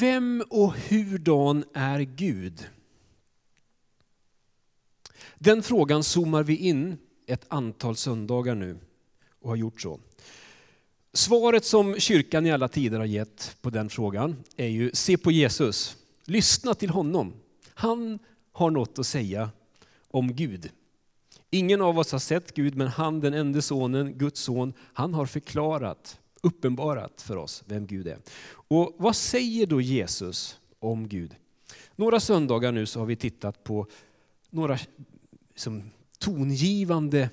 Vem och hurdan är Gud? Den frågan zoomar vi in ett antal söndagar nu och har gjort så. Svaret som kyrkan i alla tider har gett på den frågan är ju se på Jesus, lyssna till honom. Han har något att säga om Gud. Ingen av oss har sett Gud, men han, den enda sonen, Guds son, han har förklarat, uppenbarat för oss vem Gud är. Och vad säger då Jesus om Gud? Några söndagar nu så har vi tittat på några som tongivande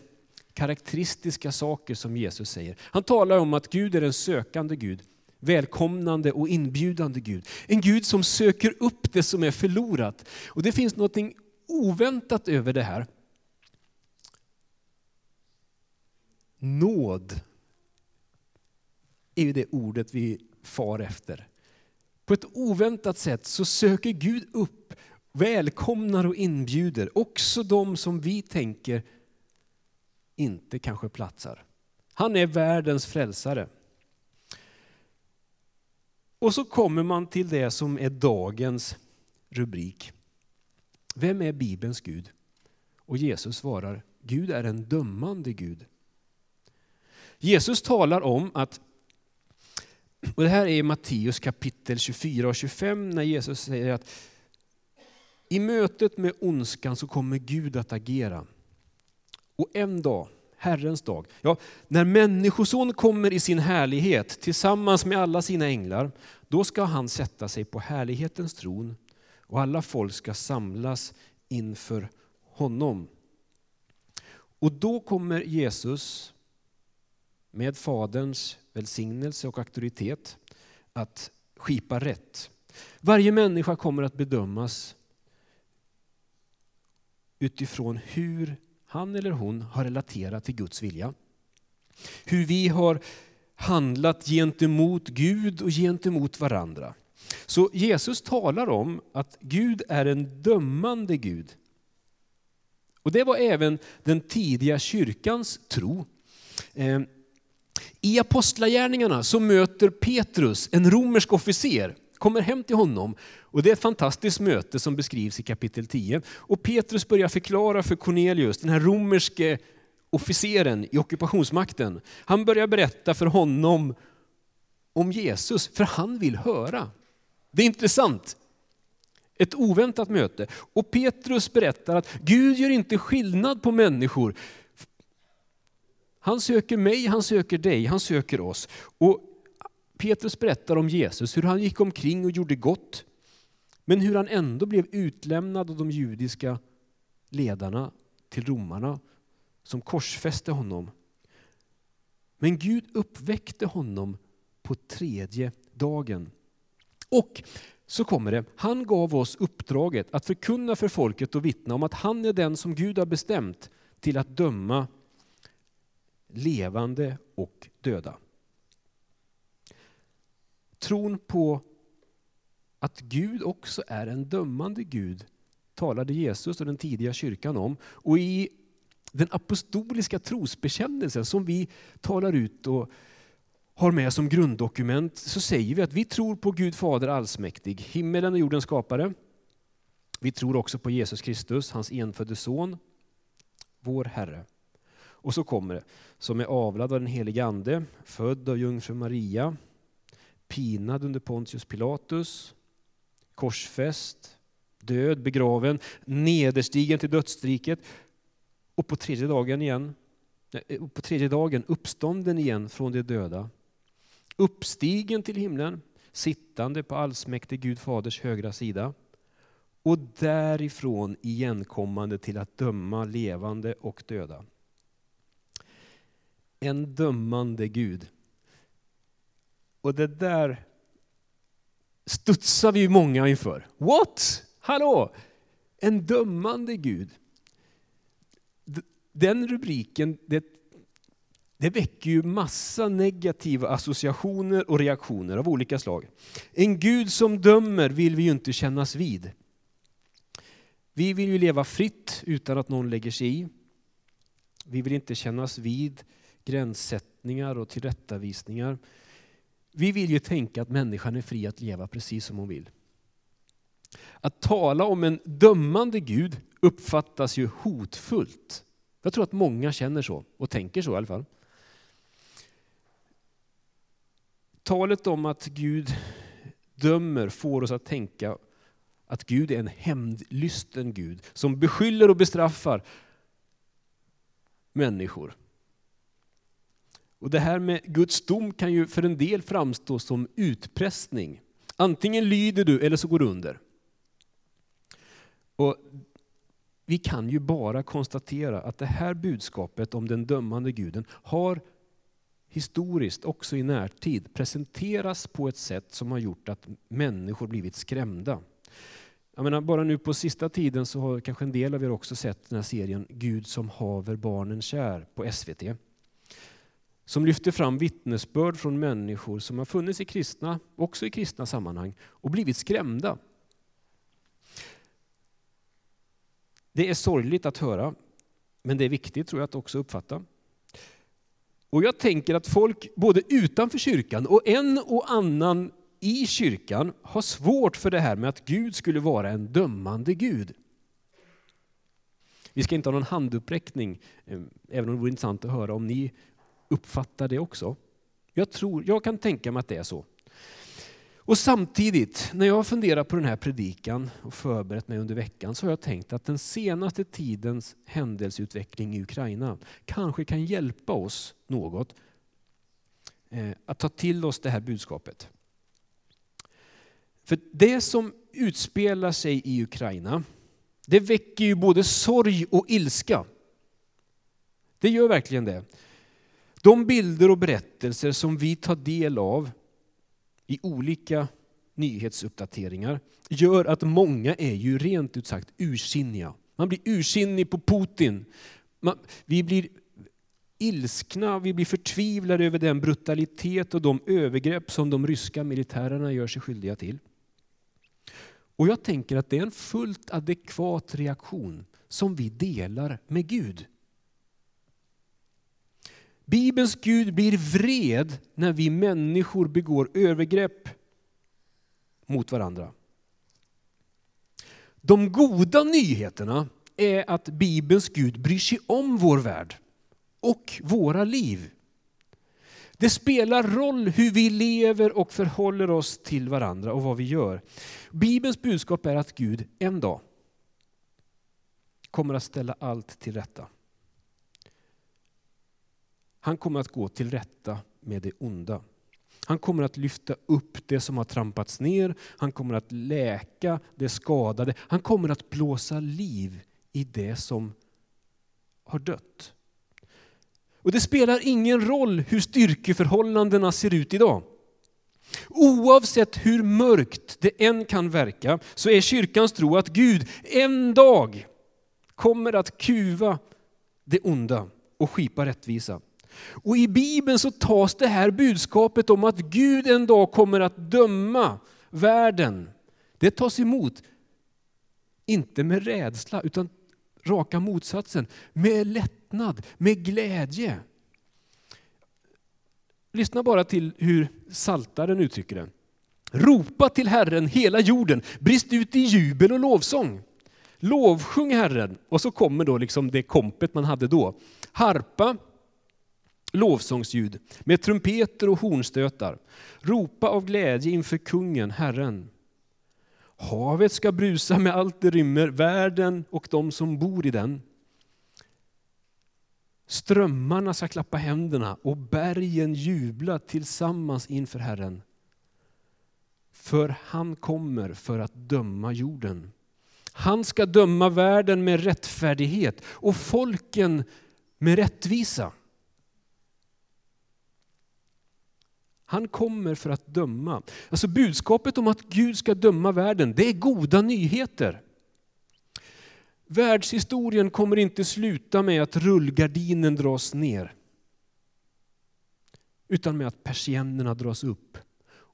karaktäristiska saker som Jesus säger. Han talar om att Gud är en sökande Gud, välkomnande och inbjudande Gud. En Gud som söker upp det som är förlorat. Och det finns något oväntat över det här. Nåd är ju det ordet vi far efter. På ett oväntat sätt så söker Gud upp, välkomnar och inbjuder också de som vi tänker inte kanske platsar. Han är världens frälsare. Och så kommer man till det som är dagens rubrik. Vem är Bibelns Gud? Och Jesus svarar, Gud är en dömande Gud. Jesus talar om att, och det här är Matteus kapitel 24 och 25, när Jesus säger att i mötet med ondskan så kommer Gud att agera. Och en dag, Herrens dag, ja, när Människoson kommer i sin härlighet tillsammans med alla sina änglar, då ska han sätta sig på härlighetens tron och alla folk ska samlas inför honom. Och då kommer Jesus med Faderns välsignelse och auktoritet att skipa rätt. Varje människa kommer att bedömas utifrån hur han eller hon har relaterat till Guds vilja. Hur vi har handlat gentemot Gud och gentemot varandra. Så Jesus talar om att Gud är en dömande Gud. Och det var även den tidiga kyrkans tro. Eh, i Apostlagärningarna så möter Petrus en romersk officer, kommer hem till honom och det är ett fantastiskt möte som beskrivs i kapitel 10. Och Petrus börjar förklara för Cornelius, den här romerske officeren i ockupationsmakten. Han börjar berätta för honom om Jesus, för han vill höra. Det är intressant. Ett oväntat möte. Och Petrus berättar att Gud gör inte skillnad på människor. Han söker mig, han söker dig, han söker oss. Och Petrus berättar om Jesus, hur han gick omkring och gjorde gott. Men hur han ändå blev utlämnad av de judiska ledarna till romarna som korsfäste honom. Men Gud uppväckte honom på tredje dagen. Och så kommer det, han gav oss uppdraget att förkunna för folket och vittna om att han är den som Gud har bestämt till att döma levande och döda. Tron på att Gud också är en dömande Gud talade Jesus och den tidiga kyrkan om. Och i den apostoliska trosbekännelsen som vi talar ut och har med som grunddokument så säger vi att vi tror på Gud Fader allsmäktig, himmelen och jordens skapare. Vi tror också på Jesus Kristus, hans enfödde son, vår Herre. Och så kommer det, som är avlad av den helige Ande, född av jungfru Maria, pinad under Pontius Pilatus, korsfäst, död, begraven, nederstigen till dödsriket och på tredje dagen igen, eh, på tredje dagen uppstånden igen från de döda. Uppstigen till himlen, sittande på allsmäktig Gud faders högra sida och därifrån igenkommande till att döma levande och döda. En dömande Gud. Och det där studsar vi många inför. What? Hallå? En dömande Gud. Den rubriken, det, det väcker ju massa negativa associationer och reaktioner av olika slag. En Gud som dömer vill vi ju inte kännas vid. Vi vill ju leva fritt utan att någon lägger sig i. Vi vill inte kännas vid gränssättningar och tillrättavisningar. Vi vill ju tänka att människan är fri att leva precis som hon vill. Att tala om en dömande Gud uppfattas ju hotfullt. Jag tror att många känner så, och tänker så i alla fall. Talet om att Gud dömer får oss att tänka att Gud är en hämndlysten Gud som beskyller och bestraffar människor. Och Det här med Guds dom kan ju för en del framstå som utpressning. Antingen lyder du eller så går du under. Och vi kan ju bara konstatera att det här budskapet om den dömande guden har historiskt, också i närtid, presenteras på ett sätt som har gjort att människor blivit skrämda. Jag menar, bara nu på sista tiden så har kanske en del av er också sett den här serien Gud som haver barnen kär på SVT. Som lyfter fram vittnesbörd från människor som har funnits i kristna, också i kristna sammanhang, och blivit skrämda. Det är sorgligt att höra, men det är viktigt tror jag att också uppfatta. Och jag tänker att folk både utanför kyrkan och en och annan i kyrkan har svårt för det här med att Gud skulle vara en dömande Gud. Vi ska inte ha någon handuppräckning, eh, även om det vore intressant att höra om ni uppfattar det också. Jag, tror, jag kan tänka mig att det är så. Och samtidigt, när jag funderar på den här predikan och förberett mig under veckan, så har jag tänkt att den senaste tidens händelseutveckling i Ukraina kanske kan hjälpa oss något eh, att ta till oss det här budskapet. För det som utspelar sig i Ukraina, det väcker ju både sorg och ilska. Det gör verkligen det. De bilder och berättelser som vi tar del av i olika nyhetsuppdateringar gör att många är ju rent ut sagt ursinniga. Man blir ursinnig på Putin. Man, vi blir ilskna, vi blir förtvivlade över den brutalitet och de övergrepp som de ryska militärerna gör sig skyldiga till. Och jag tänker att det är en fullt adekvat reaktion som vi delar med Gud. Bibelns Gud blir vred när vi människor begår övergrepp mot varandra. De goda nyheterna är att Bibelns Gud bryr sig om vår värld och våra liv. Det spelar roll hur vi lever och förhåller oss till varandra och vad vi gör. Bibelns budskap är att Gud en dag kommer att ställa allt till rätta. Han kommer att gå till rätta med det onda. Han kommer att lyfta upp det som har trampats ner, han kommer att läka det skadade, han kommer att blåsa liv i det som har dött. Och Det spelar ingen roll hur styrkeförhållandena ser ut idag. Oavsett hur mörkt det än kan verka så är kyrkans tro att Gud en dag kommer att kuva det onda och skipa rättvisa. Och i Bibeln så tas det här budskapet om att Gud en dag kommer att döma världen. Det tas emot, inte med rädsla utan raka motsatsen, med lättnad, med glädje. Lyssna bara till hur Saltaren uttrycker det. Ropa till Herren hela jorden, brist ut i jubel och lovsång. Lovsjung Herren, och så kommer då liksom det kompet man hade då. Harpa, lovsångsljud med trumpeter och hornstötar. Ropa av glädje inför kungen, Herren. Havet ska brusa med allt det rymmer, världen och de som bor i den. Strömmarna ska klappa händerna och bergen jubla tillsammans inför Herren. För han kommer för att döma jorden. Han ska döma världen med rättfärdighet och folken med rättvisa. Han kommer för att döma. Alltså budskapet om att Gud ska döma världen, det är goda nyheter. Världshistorien kommer inte sluta med att rullgardinen dras ner. Utan med att persiennerna dras upp.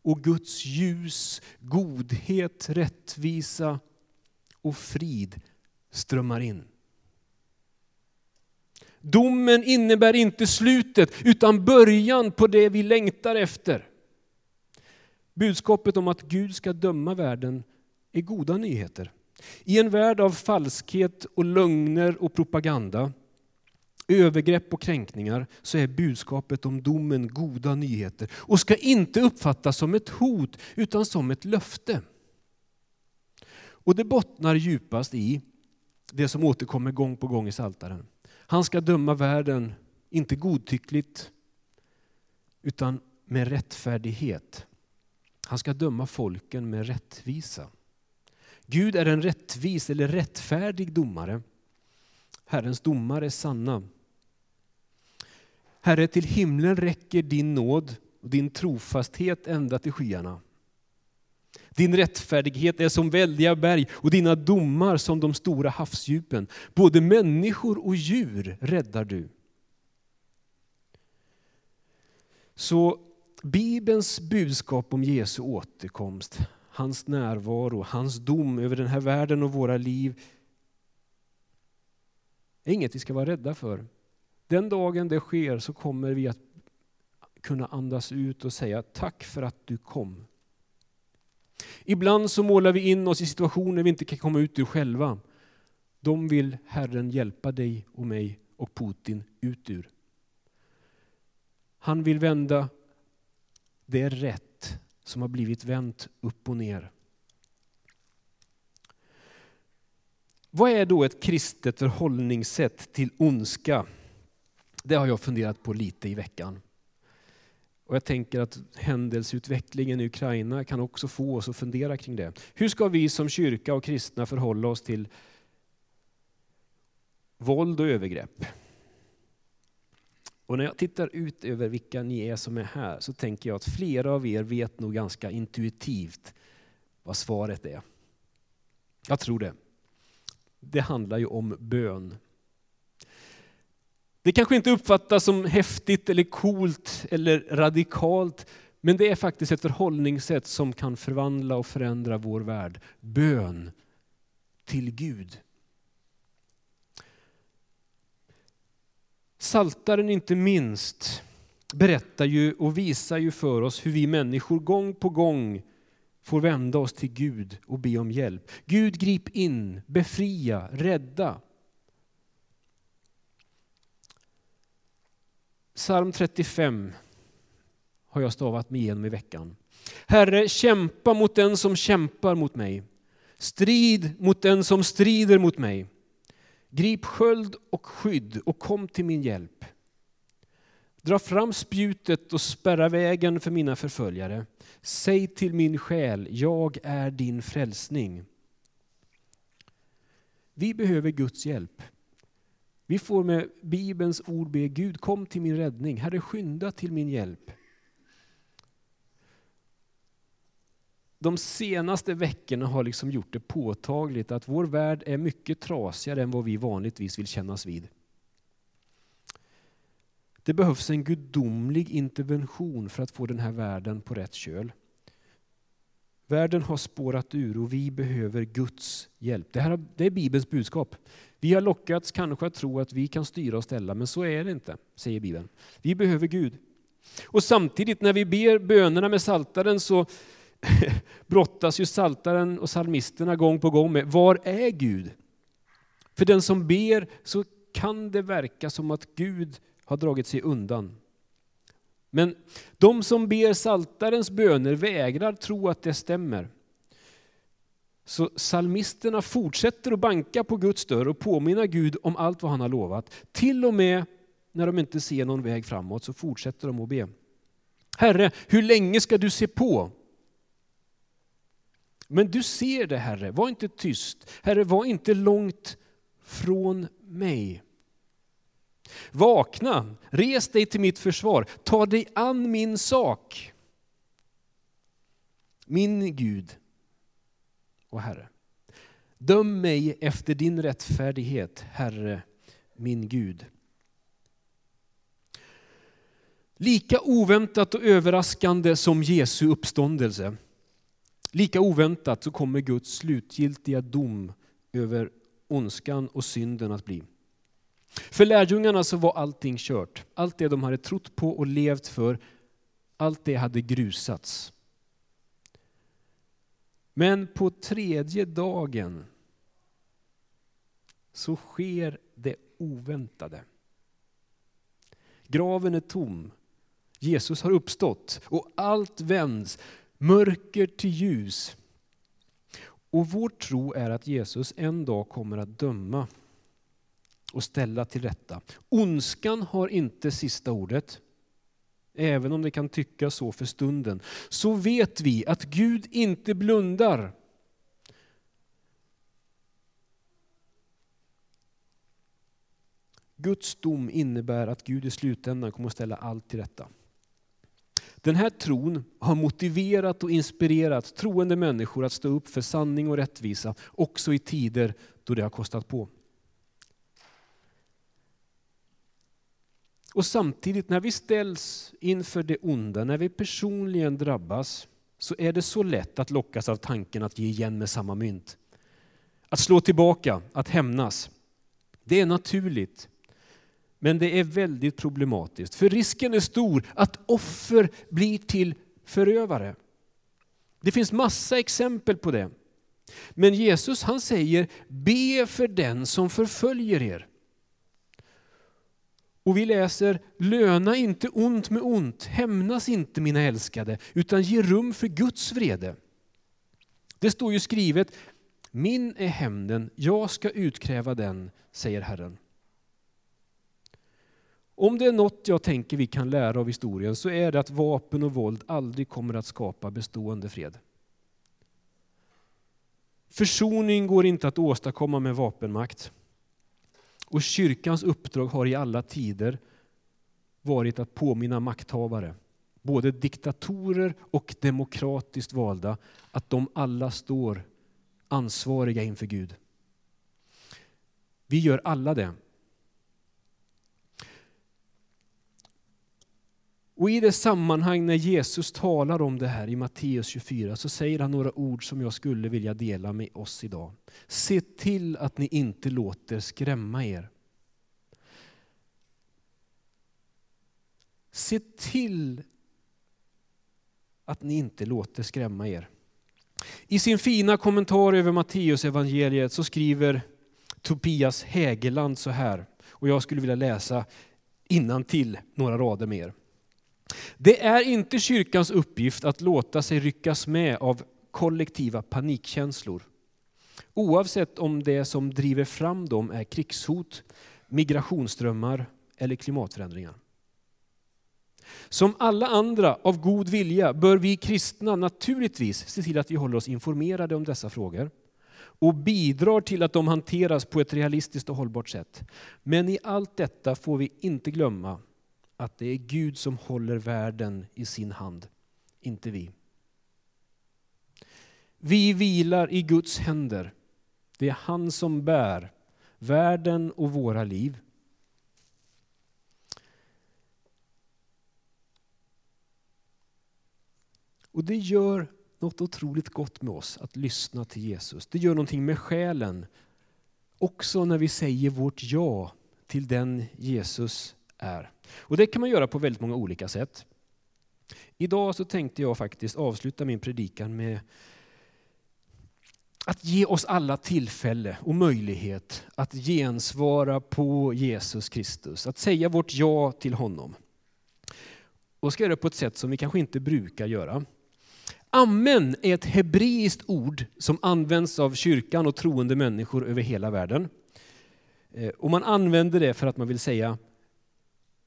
Och Guds ljus, godhet, rättvisa och frid strömmar in. Domen innebär inte slutet utan början på det vi längtar efter. Budskapet om att Gud ska döma världen är goda nyheter. I en värld av falskhet och lögner och propaganda, övergrepp och kränkningar så är budskapet om domen goda nyheter och ska inte uppfattas som ett hot utan som ett löfte. Och det bottnar djupast i det som återkommer gång på gång i Saltaren. Han ska döma världen, inte godtyckligt, utan med rättfärdighet. Han ska döma folken med rättvisa. Gud är en rättvis eller rättfärdig domare. Herrens domar är sanna. Herre, till himlen räcker din nåd och din trofasthet ända till skyarna. Din rättfärdighet är som väldiga berg och dina domar som de stora havsdjupen. Både människor och djur räddar du. Så Bibelns budskap om Jesu återkomst, hans närvaro, hans dom över den här världen och våra liv är inget vi ska vara rädda för. Den dagen det sker så kommer vi att kunna andas ut och säga tack för att du kom. Ibland så målar vi in oss i situationer vi inte kan komma ut ur själva. De vill Herren hjälpa dig och mig och Putin ut ur. Han vill vända det rätt som har blivit vänt upp och ner. Vad är då ett kristet förhållningssätt till ondska? Det har jag funderat på lite i veckan. Och jag tänker att händelseutvecklingen i Ukraina kan också få oss att fundera kring det. Hur ska vi som kyrka och kristna förhålla oss till våld och övergrepp? Och när jag tittar ut över vilka ni är som är här så tänker jag att flera av er vet nog ganska intuitivt vad svaret är. Jag tror det. Det handlar ju om bön. Det kanske inte uppfattas som häftigt eller coolt eller radikalt, men det är faktiskt ett förhållningssätt som kan förvandla och förändra vår värld. Bön till Gud. Saltaren inte minst berättar ju och visar ju för oss hur vi människor gång på gång får vända oss till Gud och be om hjälp. Gud grip in, befria, rädda. Psalm 35 har jag stavat mig igenom i veckan. Herre, kämpa mot den som kämpar mot mig. Strid mot den som strider mot mig. Grip sköld och skydd och kom till min hjälp. Dra fram spjutet och spärra vägen för mina förföljare. Säg till min själ, jag är din frälsning. Vi behöver Guds hjälp. Vi får med Bibelns ord be Gud kom till min räddning, Herre skynda till min hjälp. De senaste veckorna har liksom gjort det påtagligt att vår värld är mycket trasigare än vad vi vanligtvis vill kännas vid. Det behövs en gudomlig intervention för att få den här världen på rätt köl. Världen har spårat ur och vi behöver Guds hjälp. Det, här, det är Bibelns budskap. Vi har lockats kanske att tro att vi kan styra och ställa, men så är det inte, säger Bibeln. Vi behöver Gud. Och samtidigt när vi ber bönerna med saltaren så brottas ju saltaren och salmisterna gång på gång med, var är Gud? För den som ber så kan det verka som att Gud har dragit sig undan. Men de som ber saltarens böner vägrar tro att det stämmer. Så salmisterna fortsätter att banka på Guds dörr och påminna Gud om allt vad han har lovat. Till och med när de inte ser någon väg framåt så fortsätter de att be. Herre, hur länge ska du se på? Men du ser det Herre, var inte tyst. Herre, var inte långt från mig. Vakna, res dig till mitt försvar, ta dig an min sak. Min Gud och Herre. Döm mig efter din rättfärdighet, Herre, min Gud. Lika oväntat och överraskande som Jesu uppståndelse, lika oväntat så kommer Guds slutgiltiga dom över ondskan och synden att bli. För lärjungarna så var allting kört. Allt det de hade trott på och levt för, allt det hade grusats. Men på tredje dagen så sker det oväntade. Graven är tom. Jesus har uppstått och allt vänds, mörker till ljus. Och vår tro är att Jesus en dag kommer att döma och ställa till rätta. Ondskan har inte sista ordet. Även om det kan tyckas så för stunden, så vet vi att Gud inte blundar. Guds dom innebär att Gud i slutändan kommer att ställa allt till rätta. Den här tron har motiverat och inspirerat troende människor att stå upp för sanning och rättvisa, också i tider då det har kostat på. Och samtidigt när vi ställs inför det onda, när vi personligen drabbas, så är det så lätt att lockas av tanken att ge igen med samma mynt. Att slå tillbaka, att hämnas. Det är naturligt. Men det är väldigt problematiskt, för risken är stor att offer blir till förövare. Det finns massa exempel på det. Men Jesus han säger, be för den som förföljer er. Och vi läser, löna inte ont med ont, hämnas inte mina älskade, utan ge rum för Guds vrede. Det står ju skrivet, min är hämnden, jag ska utkräva den, säger Herren. Om det är något jag tänker vi kan lära av historien så är det att vapen och våld aldrig kommer att skapa bestående fred. Försoning går inte att åstadkomma med vapenmakt. Och kyrkans uppdrag har i alla tider varit att påminna makthavare, både diktatorer och demokratiskt valda, att de alla står ansvariga inför Gud. Vi gör alla det. Och i det sammanhang när Jesus talar om det här i Matteus 24 så säger han några ord som jag skulle vilja dela med oss idag. Se till att ni inte låter skrämma er. Se till att ni inte låter skrämma er. I sin fina kommentar över Matteus evangeliet så skriver Tobias Hägerland så här, och jag skulle vilja läsa innan till några rader mer. Det är inte kyrkans uppgift att låta sig ryckas med av kollektiva panikkänslor. Oavsett om det som driver fram dem är krigshot, migrationsströmmar eller klimatförändringar. Som alla andra av god vilja bör vi kristna naturligtvis se till att vi håller oss informerade om dessa frågor och bidrar till att de hanteras på ett realistiskt och hållbart sätt. Men i allt detta får vi inte glömma att det är Gud som håller världen i sin hand, inte vi. Vi vilar i Guds händer. Det är han som bär världen och våra liv. Och det gör något otroligt gott med oss att lyssna till Jesus. Det gör någonting med själen. Också när vi säger vårt ja till den Jesus är. Och det kan man göra på väldigt många olika sätt. Idag så tänkte jag faktiskt avsluta min predikan med att ge oss alla tillfälle och möjlighet att gensvara på Jesus Kristus, att säga vårt ja till honom. Och ska göra det på ett sätt som vi kanske inte brukar göra. Amen är ett hebreiskt ord som används av kyrkan och troende människor över hela världen. Eh, och man använder det för att man vill säga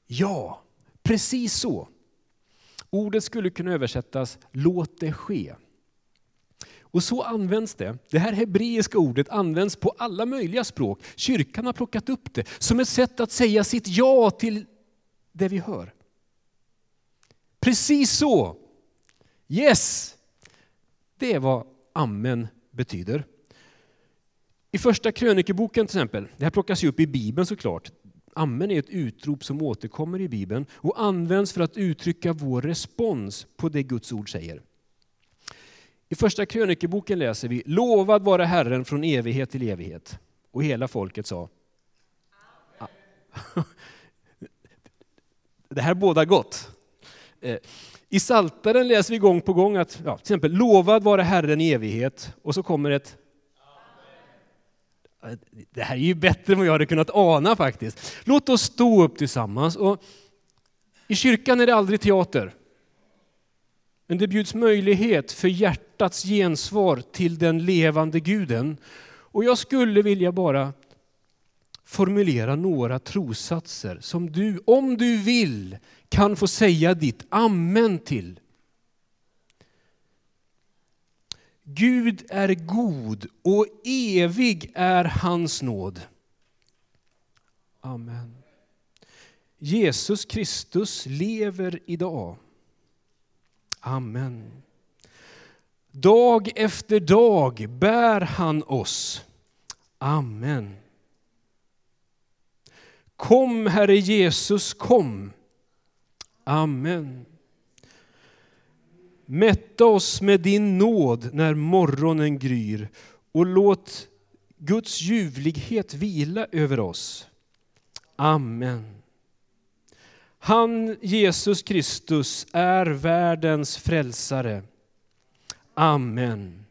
Ja, precis så. Ordet skulle kunna översättas låt det ske. Och så används det. Det här hebreiska ordet används på alla möjliga språk. Kyrkan har plockat upp det som ett sätt att säga sitt ja till det vi hör. Precis så. Yes! Det är vad amen betyder. I första krönikeboken till exempel, det här plockas ju upp i Bibeln såklart. Amen är ett utrop som återkommer i Bibeln och används för att uttrycka vår respons på det Guds ord säger. I första krönikeboken läser vi Lovad vare Herren från evighet till evighet. Och hela folket sa Det här båda gott. Eh, I Saltaren läser vi gång på gång att, ja, till exempel, lovad vare Herren i evighet. Och så kommer ett det här är ju bättre än vad jag hade kunnat ana faktiskt. Låt oss stå upp tillsammans. Och I kyrkan är det aldrig teater. Men det bjuds möjlighet för hjärtats gensvar till den levande guden. Och jag skulle vilja bara formulera några trossatser som du, om du vill, kan få säga ditt amen till. Gud är god och evig är hans nåd. Amen. Jesus Kristus lever idag. Amen. Dag efter dag bär han oss. Amen. Kom Herre Jesus, kom. Amen. Mätta oss med din nåd när morgonen gryr och låt Guds ljuvlighet vila över oss. Amen. Han, Jesus Kristus, är världens frälsare. Amen.